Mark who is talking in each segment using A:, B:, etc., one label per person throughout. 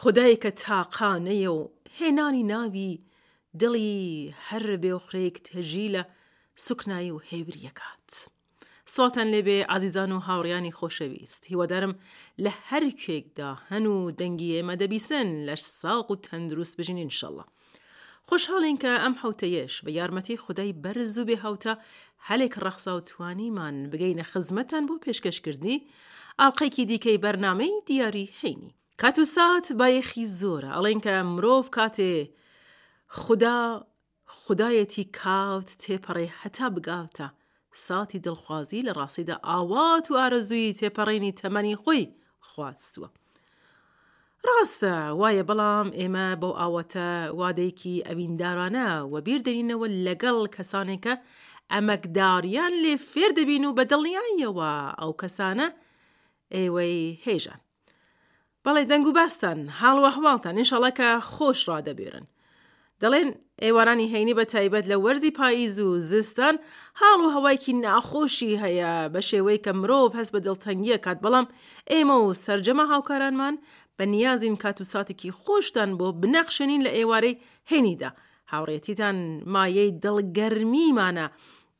A: خودایەکە تاقانەیە و هێنانی ناوی دڵی هەر بێوخرەیەک تێژی لە سوکنایی و هێوری ئەکات. سڵاوتان لێ بێ ئازیزان و هاوڕێیانی خۆشەویست، هیوادارم لە هەر کوێیکدا هەن و دەنگی ئێمە دەبیسن لەش ساغ و تەندروست بژین ان شاء اللە. خۆشحاڵین کە ئەم حەوتەیەش بە یارمەتی خودای بەرز و بێ هاوتا هەلێک ڕەخساو توانیمان بگەینە خزمەتتان بۆ پێشکەش کردنی ئاڵقەیەکی دیکەی بەرنامەی دیاری هەینی. کات و سات بایەخی زۆرە ئەڵێن کە مرۆڤ کاتێ خودا خودایەتی کات تێپەڕێ هەتا بگاتە ساتی دڵخوازی لە ڕاستیدا ئاوات و ئارەزووی تێپەڕینی تەمەنی خۆی خواستووە ڕاستە وایە بەڵام ئێمە بەو ئاواتە وادەیەکی ئەویندارانە وەبیر دەینەوە لەگەڵ کەسانێکە ئەمەکداریان لێ فێر دەبین و بە دڵنیاییەوە ئەو کەسانە ئێوەی هێژان بەڵێ دەنگ و باستان حاڵ و ئەحواڵتان ئینشاڵا کە خۆش ڕادەبوێرن دەڵێن ئێوارانی هەینی بە تایبەت لە وەرزی پاییز و زستان حاڵ و هەوایکی ناخۆشی هەیە بە شێوەی کە مرۆڤ هەست بە دڵتەنگیە کات بەڵام ئێمە و سرجەمە هاوکارانمان بە نیازین کات و ساتێکی خۆشتان بۆ بنەخشێنین لە ئێوارەی هەینیدا هاوڕێتیتان مایەی دڵگەرمیمانە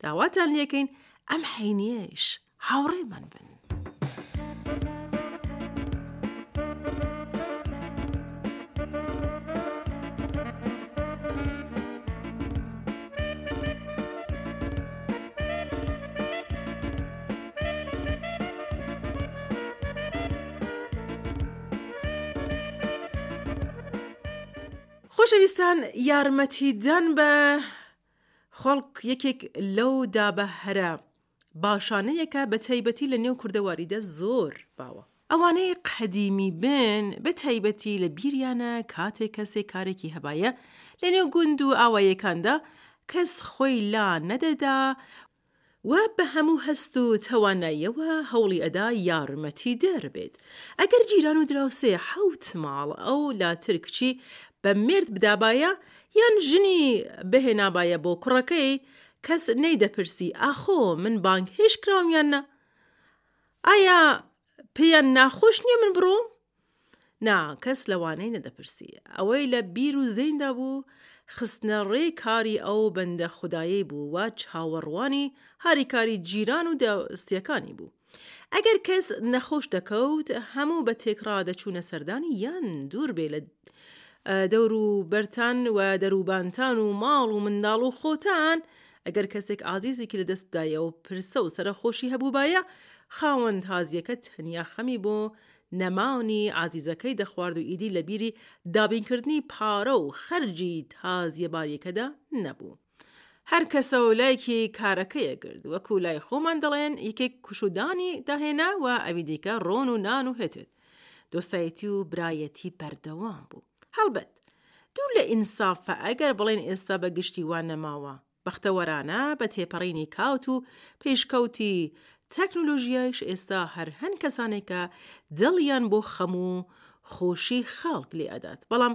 A: داواتان لەکەین ئەم حینیەش. هاوڕێی من بن. خۆشەویستان یارمەتیدان بە خەڵک یەکێک لەو دابە هەرە باشانەیەکە بە تایبەتی لە نێو کوردەواریدا زۆر باوە. ئەوانەی قەدیمی بن بە تایبەتی لە بیریانە کاتێ کەسێ کارێکی هەبایە لە نێو گوند و ئاوایەکاندا کەس خۆی لا نەدەدا و بە هەموو هەست و توانایەوە هەوڵی ئەدا یارمەتی دەر بێت. ئەگەر جیران و دراوسێ حەوت ماڵ ئەو لاتر کچی بە مێرد بدابایە یان ژنی بهێنابایە بۆ کوڕەکەی کەس نەیدەپرسی ئاخۆ من بانگهێشت کراوم یان نا؟ ئایا پێیان ناخۆش نییە من بڕۆم؟ نا، کەس لەوانەی نەدەپرسی. ئەوەی لە بیر و زەیندا بوو، خستنەڕێی کاری ئەو بەندە خودایەی بوو و چاوەڕوانی هاریکاری جیران و دۆستەکانی بوو. ئەگەر کەس نەخۆش دەکەوت هەموو بە تێکڕا دەچوونە سەردانی یان دوور بێ لە دەور و بەرتان و دەروبانتان و ماڵ و منداڵ و خۆتان ئەگەر کەسێک ئازیزێکی لە دەستدایە و پرسە و سەرەخۆشی هەبووبایە خاوەند هازیەکە تەنیا خەمی بۆ نەماونی ئازیزەکەی دەخوارد و ئیدی لە بیری دابینکردنی پارە و خەرجی تازیە باریەکەدا نەبوو. هەر کەسە و لایکی کارەکەی ئەگرت وەکو لای خۆمان دەڵێن یەکێک کوشودانی داهێنا و ئەوی دیکە ڕۆن و نان و هتد دۆستایەتی و برایەتی بەردەوام بوو هەڵبەت دوور لە ئینسافە ئەگەر بڵێن ئێستا بە گشتی وا نەماوە بەختەوەرانە بە تێپەڕینی کات و پێشکەوتی تەکنۆلۆژیایش ئێستا هەر هەن کەسانێک کە دڵیان بۆ خەم و خۆشی خەڵک لێ ئەدات بەڵام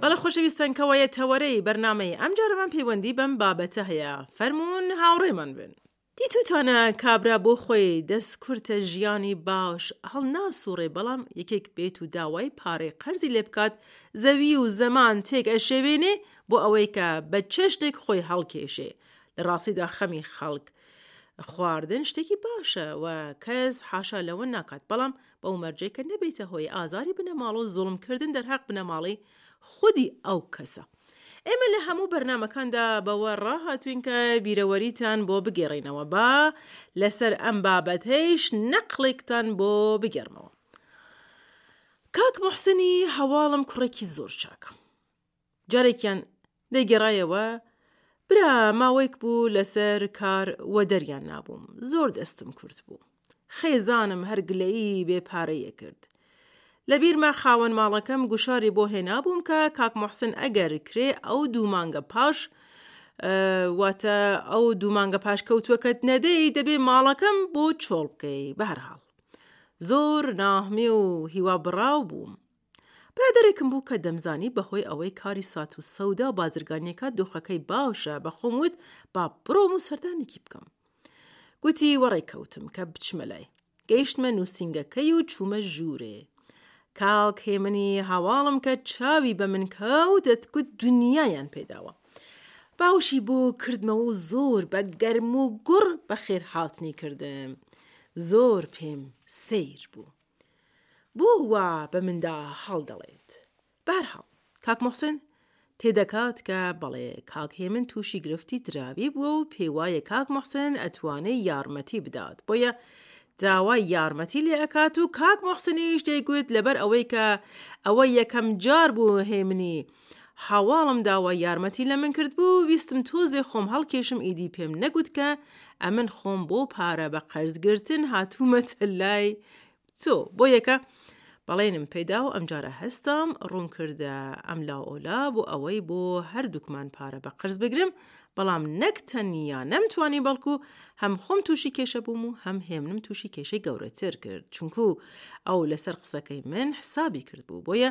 A: بەڵێ خۆشەویستان کەوایە تەوەرەی بەرنامەی ئەمجارەمان پەیوەندی بەم بابەتە هەیە فەرموون هاوڕێمان بن. دیتوتانە کابرا بۆ خۆی دەست کورتە ژیانی باش هەڵناسوڕێ بەڵام یەکێک بێت و داوای پارەی قەرزی لێ بکات زەوی و زەمان تێک ئەشێوێنێ بۆ ئەوەی کە بە چەشنێک خۆی هەڵکێشێ لە ڕاستیدا خەمی خەڵک خواردن شتێکی باشە و کەس حاشا لەوە ناکات بەڵام بەو مەرجەی کە نەبیتە هۆی ئازاری بنەماڵە و زوڵم کردن دەرهەق بنەماڵەی خودی ئەو کەسە. ئێمە لە هەموو بەرنامەکاندا بەوە ڕاهاتووین کە بیرەوەریتان بۆ بگێڕینەوە، با لەسەر ئەم بابەتەیش نەقڵێکتان بۆ بگێڕمەوە. کاک موحسنی هەواڵم کوڕێکی زۆر چاکە. جارێکیان دەیگەڕایەوە، برا ماوەیەک بوو لەسەر کار و دەریان نابووم، زۆر دەستم کورت بوو، خێزانم هەر گلەیی بێ پارەی ئەکرد، لە بیرمە خاوەن ماڵەکەم گوشاری بۆ هێنابووم کە کاک موحسن ئەگەر کرێ ئەو دوو مانگە پاش، واتە ئەو دوو مانگە پاشکەوتووەکەت نەدەی، دەبێ ماڵەکەم بۆ چۆڵ بکەی، بەهەرحاڵ زۆر ناهمێ و هیوا بڕاو بووم، برادەرێکم بوو کە دەمزانی بەهۆی ئەوەی کاری سات و سەودا و بازرگانیەکە دۆخەکەی باشە بەخۆم وت با بڕۆم و سەردانێکی بکەم گوتی وەڕێ کەوتم کە بچمە لای گەیشتمە نووسینگەکەی و چوومە ژوورێ کاک هێمنی هەواڵم کە چاوی بە من کەوت دەتکوت دنیایان پێداوە باوشی بۆ کردمەوە و زۆر بە گەرم و گوڕ بەخێر هاتنی کردم زۆر پێم سیر بوو بۆ وا بە مندا هاڵ دەڵێت؟ بەهەرحاڵ کاک موحسین تێدەکات کە بەڵێ کاک هێمن تووشی گرفتی دراوی بووە و پێی وایە کاک موحسین ئەتوانێ یارمەتی بدات بۆیە داوای یارمەتی لێ ئەکات و کاک موحسنیش دەیگوت لەبەر ئەوەی کە ئەوە یەکەم جار بوو هێمنی هاواڵم داوای یارمەتی لە من کرد بوو ویستم تۆزێ خۆم هەڵکێشم ئیدی پێم نەگوت کە ئەمن خۆم بۆ پارە بە قەرزگرتن هاتوومەتە لای تۆ بۆ یەکە بەڵێنم پێدا و ئەمجارە هەستام ڕوون کردە ئەم لاۆلا بۆ ئەوەی بۆ هەردووکمان پارە بە قەرز بگرم بەڵام نەک تەنیا نەمتوانی بەڵکو هەم خۆم تووشی کێشە بووم و هەم هێمنم تووشی کێشەی گەورەتر کرد چونکو ئەو لەسەر قسەکەی من حسابی کرد بوو بۆیە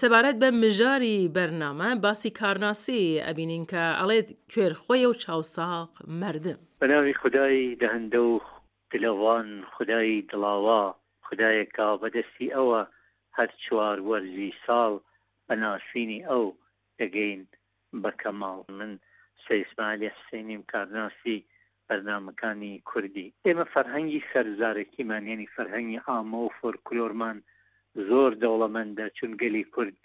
A: سەبارەت بە مژاری بەرنامە باسی کارناسی ئەبینین کە ئەڵێت کوێر خۆیە و چاوساغ مردم.
B: بەناوی خودای دهندە و دلەوان خودای دڵاوا خودایەک کە بە دەستی ئەوە هەر چوار وەرزی ساڵ بە ناسینی ئەو دەگەین بە کەماڵ من سەید اسماعیلی حسینیم کارناسی بەرنامەکانی کوردی ئێمە فەرهەنگی سەر زارەکیمان یەنی فەرهەنگی عامە و فۆرکلۆرمان زۆر دەوڵەمەندە چون گەلی کورد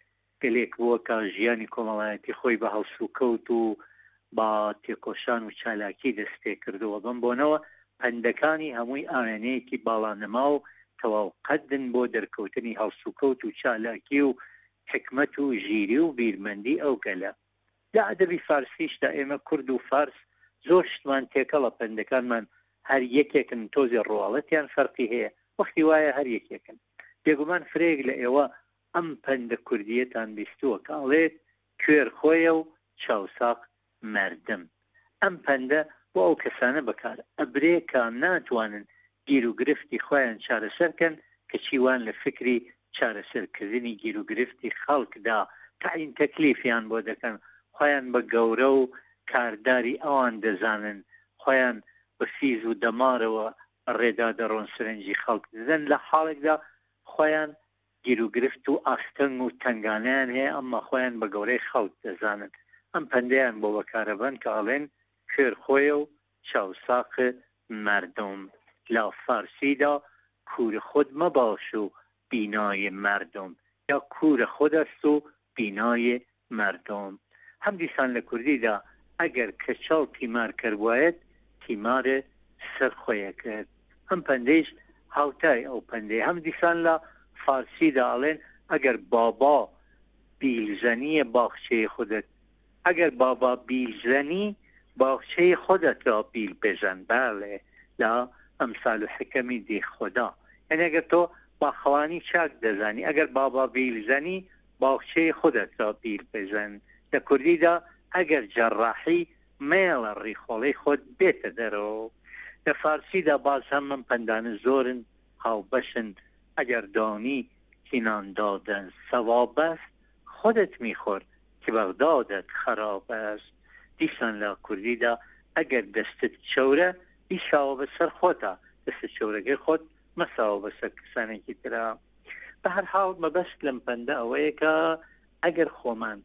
B: گەلێک بووە کە ژیانی کۆمەڵایەتی خۆی بە هەڵسوکەوت و با تێکۆشان و چالاکی دەست پێ کردووە بەم بۆنەوە پەندەکانی هەمووی ئاوێنەیەکی باڵا نەما و تەواو قەدن بۆ دەرکەوتنی هەڵسوکەوت و چالاکی و حیکمەت و ژیری و بیرمەندی ئەو گەلە. لە ئەدەبی فارسیشدا ئێمە کورد و فارس زۆر شتمان تێکەڵە، پەندەکانمان هەر یەکێکن، تۆزێ ڕواڵەتیان فەرقی هەیە، وەختی وایە هەر یەکێکن. بێگومان فرەیەک لە ئێوە ئەم پەندە کوردییەتان بیستووە کە ئەڵێت، کوێر خۆیە و چاوساغ مردم. ئەم پەندە بۆ ئەو کەسانە بەکار ئەبرێ کە ناتوانن گیروگرفتی خۆیان چارەسەر کەن کەچی وان لە فکری چارەسەر کردنی گیروگرفتی خەڵک دا تەعین تەکلیفیان بۆ دەکەن خۆیان بە گەورە و کارداری ئەوان دەزانن خۆیان بە فیز و دەمارەوە بەڕێدا دەڕۆن سرنجی خەڵک دەدەن لە حاڵێکدا خۆیان گیروگرفت و ئاستەنگ و تەنگانەیان هەیە ئەمما خۆیان بە گەورەی خەڵک دەزانن ئەم پەندەیان بۆ بەکارەبەن کە ئەڵێن کوێر خۆیە و چاو ساق مردم لە فارسیدا کور خود مباش و بینای مردم یا کور خود است و بینای مردم هەم دیسان لە کوردی دا ئەگەر کەچەڵ تیمار کەربوایەت تیمار سەر خۆێ کرد ئەم پەندەیش هاوتای ئەو پەندەیە هەم دیسان لە فارسی دا ئەڵێن ئەگەر بابا بیل زەنیە باخچەێ خودت ئەگەر بابا بیل زەنی باخچەێ خۆدەت را بیل بزەن بەاڵێ لە ئەمسال و حکەمی دێخۆدا یانی ئەگەر تۆ باخەوانی چاک دەزانی ئەگەر بابا بیل زەنی باوکچەی خودت را پیر بژن، لە کوردیدا ئەگەر جەڕاحی مەیەڵە ڕیخۆڵەی خۆت بێتە دەرەوە و لە فارسیدا باز هەم ئەم پەندانە زۆرن هاوبەشن ئەگەر دانی کی نان دادن سەواب است خودت میخور که بغدادت خراب است دیسان لە کوردیدا ئەگەر دەستت چەورە بیشاوە بە سەر خۆتا دەستە چەورەکەی خۆت مەساوە بە سەر کەسانێکی ترا بە هەر حاڵ مەبەست لەم پەندە ئەوەیە کە ئەگەر خۆمان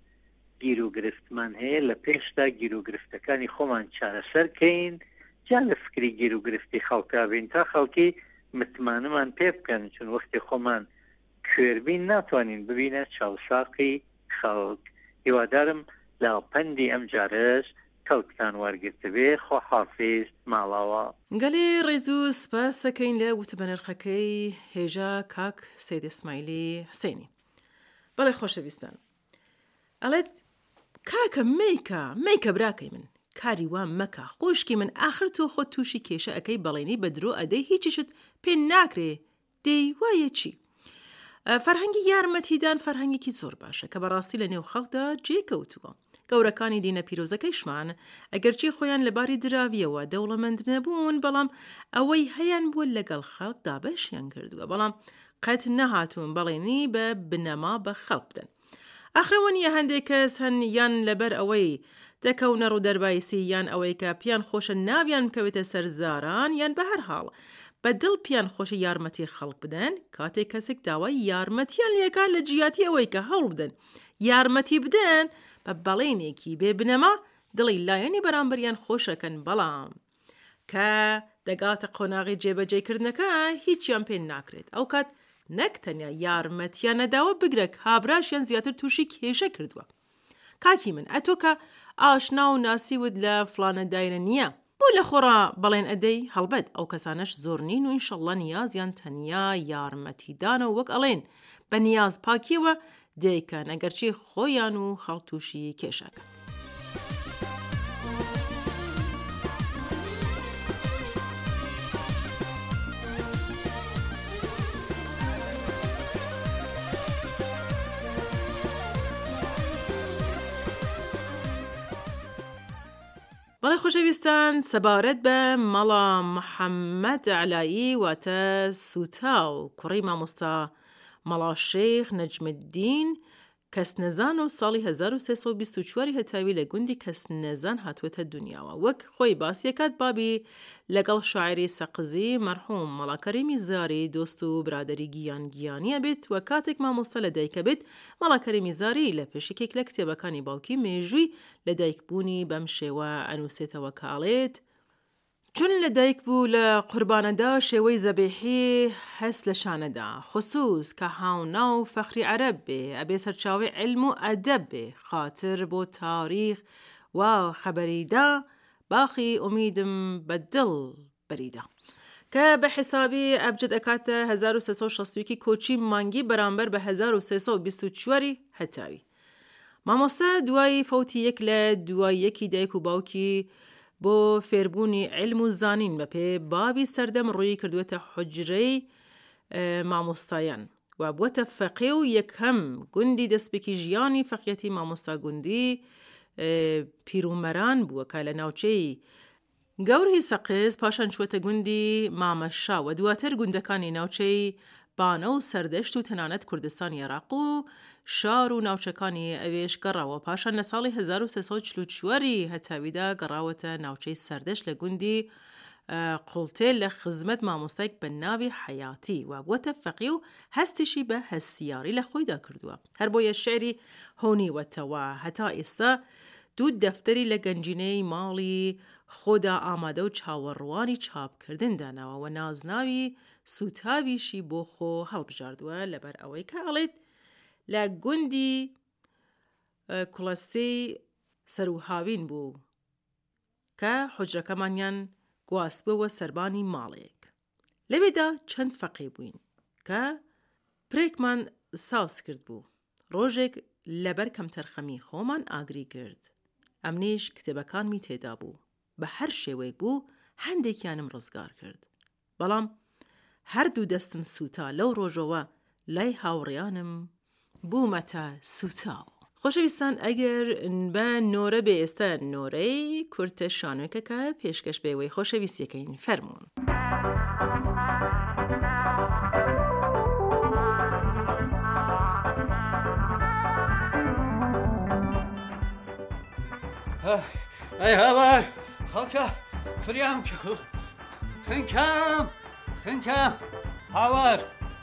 B: گیر و گرفتمان هەیە لە پێشدا گیر و گرفتەکانی خۆمان چارەسەر کەین جا لە فکری گیر و گرفتی خەڵکا بین تا خەڵکی متمانەمان پێ بکەن چون وەختی خۆمان کوێربین ناتوانین ببینە چاوساقی خەڵک هیوادارم لاپەندی ئەم جارش کەوتتان وەرگرتبێ خواحافیز ماڵاوا.
A: گەلێ ڕێزو سپاس ئەکەین لە وتبەنرخەکەی هێژا کاک سەید اسماعیلی حسێنی بەڵێ خۆشەویستان ئەڵێت کاکە مەیکە مەیکە براکەی من کاری وا مەکە خۆشکی من ئاخر تۆ خۆت تووشی کێشە ئەکەی بەڵێنی بە درۆ ئەدەی هیچیشت پێ ناکرێ دەی وایە چی؟ فەرهەنگی یارمەتیدان فەرهەنگێکی زۆر باشە کە بەڕاستی لە نێو خەڵکدا جێ کەوتووە گەورەکانی دینە پیرۆزەکەیشمان ئەگەرچی خۆیان لەباری دراویەوە دەوڵەمەند نەبوون بەڵام ئەوەی هەیان بووە لەگەڵ خەڵکدا بەشیان کردووە بەڵام قەت نەهاتوون بەڵێنی بە بنەما بە خەڵک بدەن ئاخرە وەنیە هەندێک کەس هەن یان لەبەر ئەوەی دەکەونە ڕوو دەربایسی یان ئەوەی کە پیان خۆشە ناویان بکەوێتە سەر زاران یان بەهەر حاڵ بە دڵ پیان خۆشە یارمەتی خەڵک بدەن کاتێک کەسێک داوای یارمەتیان لێکا لە جیاتی ئەوەی کە هەوڵ بدەن یارمەتی بدەن بە بەڵێنێکی بێ بنەما دڵی لایەنی بەرامبەریان خۆشەکەن بەڵام کە دەگاتە قۆناغی جێبەجێ کردنەکە هیچیان پێ ناکرێت ئەوکات نەک تەنیا یارمەتیان نەداوە بگرە کابراشیان زیاتر تووشی کێشە کردووە کاکی من ئەتۆ کە ئاشنا و ناسیوت لە فلانە دایرە نییە بۆ لە خۆڕا بەڵێن ئەدەی هەڵبەت ئەو کەسانەش زۆر نین و ئینشەڵڵا نیازیان تەنیا یارمەتیدانە و وەک ئەڵێن بە نیاز پاکیەوە دەیکەن ئەگەرچی خۆیان و خەڵک تووشی کێشەکەن. بەڵێ خۆشەویستان سەبارەت بە مەڵا محەممەد ئەلایی واتە سوتاو کوڕی مامۆستا مەڵا شێخ نەجمەدین کەسنەزان و ساڵی هەزار و سێ سەد و بیست و چوار ی هەتاوی لە گوندی کەسنەزان هاتووەتە دونیاوە وەک خۆی باسیەکات بابی لەگەڵ شاعیری سەقزی مەرحوم مەڵا کەریمی زاری دۆست و برادەری گیان گیانی ئەبێت و کاتێک مامۆستا لە دایک ئەبێت مەڵا کەریمی زاری لە پێش یەکێک لە کتێبەکانی باوکی مێژووی لە دایک بوونی بەم شێوە ئەنووسێتەوە کە ئەڵێت چون لە دایک بوو لە قوربانەدا شێوەی زەبیحی هەس لە شانەدا خسوس کە هاوناو فەخری عەرەب بێ ئەبێ سەرچاوەی عیلم و ئەدەب بێ خاتر بۆ تاریخ وا خەبەری دا باخی ئومیدم بە دڵ بەری دا کە بە حیسابی ئەبجەد ئەکاتە هەزار و سێ سەد و شەست و یەکی کۆچی مانگی بەرامبەر بە هەزار و سێ سەد و بیست و چوار ی هەتاوی. مامۆستا دوای فەوتی یەک لە دوای یەکی دایک و باوکی بۆ فێربوونی علم و زانین بە پێ باوی سەردەم ڕووی کردوێتە حجرەی مامۆستایان و بووەتە فەقێ و یەکەم گوندی دەستپێکی ژیانی فەقیەتی مامۆستا گوندی پیررومەران بووە کە لە ناوچەی گەورهی سەقز، پاشان چووەتە گوندی مامە شا و دواتر گوندەکانی ناوچەی بانە و سەردەشت و تەنانەت کوردستانی عێڕاق و شار و ناوچەکانی ئەوێش گەڕاوە، پاشان لە ساڵی هەزار و سێ سەد و چل و چوار ی هەتاویدا گەڕاوەتە ناوچەی سەردەشت لە گوندی قوڵتێل لە خزمەت مامۆستایەک بە ناوی حەیاتی و بووەتە فەقی و هەستیشی بە هەستیاری لە خۆیدا کردووە هەربۆیە شعری هۆنیوەتەوە هەتا ئێستا دوو دەفتەری لە گەنجینەی ماڵی خۆدا ئامادەو چاوەڕوانی چاپکردن داناوە وە نازناوی سوتاویشی بۆ خۆ هەڵبژاردووە لەبەر ئەوەی کە ئەڵێت لە گوندی کوڵە سێی سەروو هاوین بوو کە حوجرەکەمانیان گواستبووە سەربانی ماڵێک لەوێدا چەند فەقێ بووین کە پرێکمان ساز کرد بوو ڕۆژێک لەبەر کەم تەرخەمی خۆمان ئاگری کرد ئەمنیش کتێبەکانمی تێدا بوو بە هەر شێوەیەک بوو هەندێکیانم ڕزگار کرد بەڵام هەردوو دەستم سووتا لەو ڕۆژەوە لای هاوڕیانم بوومەتە سووتاو. خۆشەویستان ئەگەر بە نۆرە بێ ئێستا نۆرەی کورتە شانۆێکەکە پێشکەش بێوەی خۆشەویستیەکەین فەرمونون.
C: ئەی هاوار خەڵکە فریام خنکام خنکام هاوار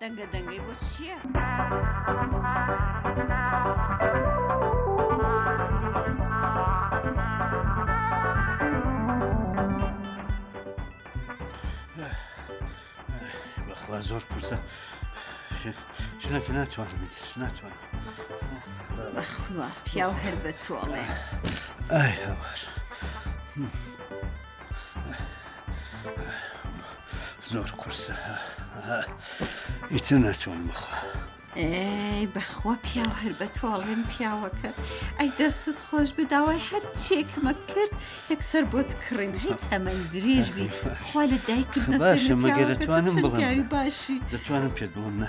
D: دەنگە دەنگی بۆ چییە؟
C: بەخوا زۆر قورسە شناکە ناتوانم ناتوانم
D: بەخوا پیاو هەر بە تۆڵێ
C: ئای هاوار. زۆر قورسە ئیتر ناتوان بخوا
D: ئەی بەخوا پیاو هەر بە تۆڵێن پیاوەکە ئەی دەستت خۆش بداوای هەر چێکمە کرد یەکسەر بۆت کڕین هەی تەمەل درێژ بی خوا لە
C: دایکردنەسەمەگەرتوانم
D: بڵێ باشی
C: دەتوانم پێت بڵم نە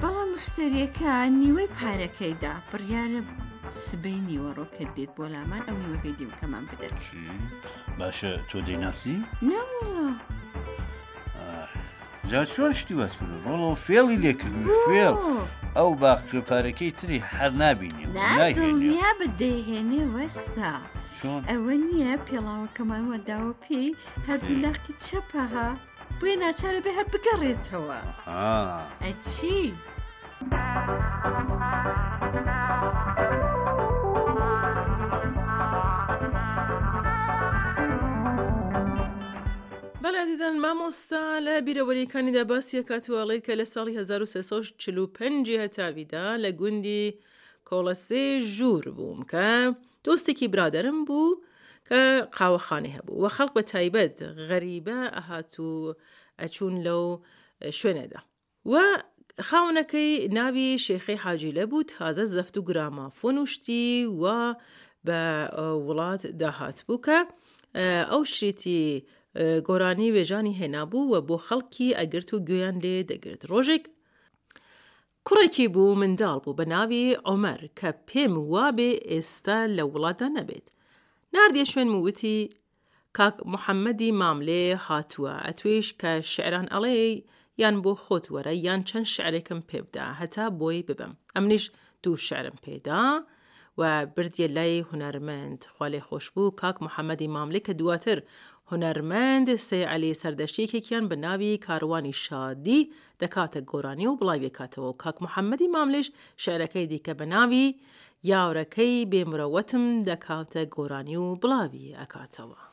D: بەڵام مشتەریەکە نیوەی پارەکەیدا بڕیارە سبەی نیوەڕۆ کە دێت بۆ لامان ئەو نیوەکەی دیوکەمان
C: بدەن باشە تۆ دەیناسی؟
D: نەوەڵە
C: جا چۆن شتی وەت کرد ڕۆڵۆ فێڵی لێکرد فێڵ ئەو باقرە پارەکەی تری هەر نبینی
D: ناگەنیا بدەهێنێ وەستا. ئەوە نییە پێڵاوەکەمانوە داوە پێی هەردوو لاقی چەپەها بۆیە ناچارە بێ هەر بگەڕێتەوە ئەچی؟
A: بەلازیزان مامۆستا لە بیرەوەریەکانیدا باسیە کاتوواڵیت کە لە ساڵی 1945 هەتاویدا لە گوندی کۆڵەسێ ژوور بووم کە دۆستێکی برادەرم بوو کە قاوەخانەی هەبوو و خەڵک بە تایبەت غەریبە ئەهات و ئەچوون لەو شوێنەدا و خاونەکەی ناوی شێخەی حاجیلە بوو تازە زەفت و گرامافۆن و شتی و بە وڵات داهات بوو کە ئەو شریتی گۆرانی وێژانی هێنابوو و بۆ خەڵکی ئەگرت و گوێیان لێ دەگرت ڕۆژێک کوڕێکی بوو منداڵ بوو بە ناوی، عومەر، کە پێم وابێ ئێستا لەو وڵاتدا نەبێت. ناردیە شوێنم و وتی، کاک محەممەدی ماملێ هاتووە، ئەتوێش کە شعران ئەڵێی یان بۆ خۆت وەرە یان چەند شعرێکم پێ بدە هەتا بۆی ببەم. ئەمنیش دوو شعرم پێ دا، و بردیە لای هونەرمەند خوا لێ خۆش بوو کاک محمدی ماملێ کە دواتر هونەرمەند سەی عەلی سەردەشتی یەکێکیان بە ناوی کاروانی شادی دەکاتە گۆرانی و بڵاوی ئەکاتەوە و کاک محمدی ماملێش شعرەکەی دیکە بە ناوی یاورەکەی بێ مرۆوەتم دەکاتە گۆرانی و بڵاوی ئەکاتەوە.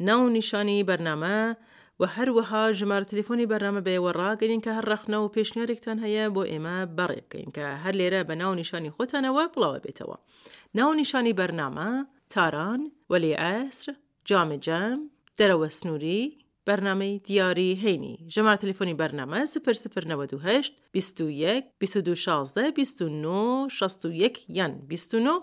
A: ناو و نیشانی بەرنامە و هەروەها ژمارە تەلەفۆنی بەرنامە بەێوە ڕاگەین کە هەر ڕەخنە و پێشنیارێکتان هەیە بۆ ئێمە بەڕێ بکەین کە هەر لێرە بە ناو نیشانی خۆتانەوە بڵاوە بێتەوە ناو نیشانی بەرنامە تاران وەلی ئاسر جامی جەم دەرەوە سنووری بەرنمەی دیاری هەینی ژمار تەلفۆنی بەرنمە سفر سفر 1970 21 2216 29 یان 29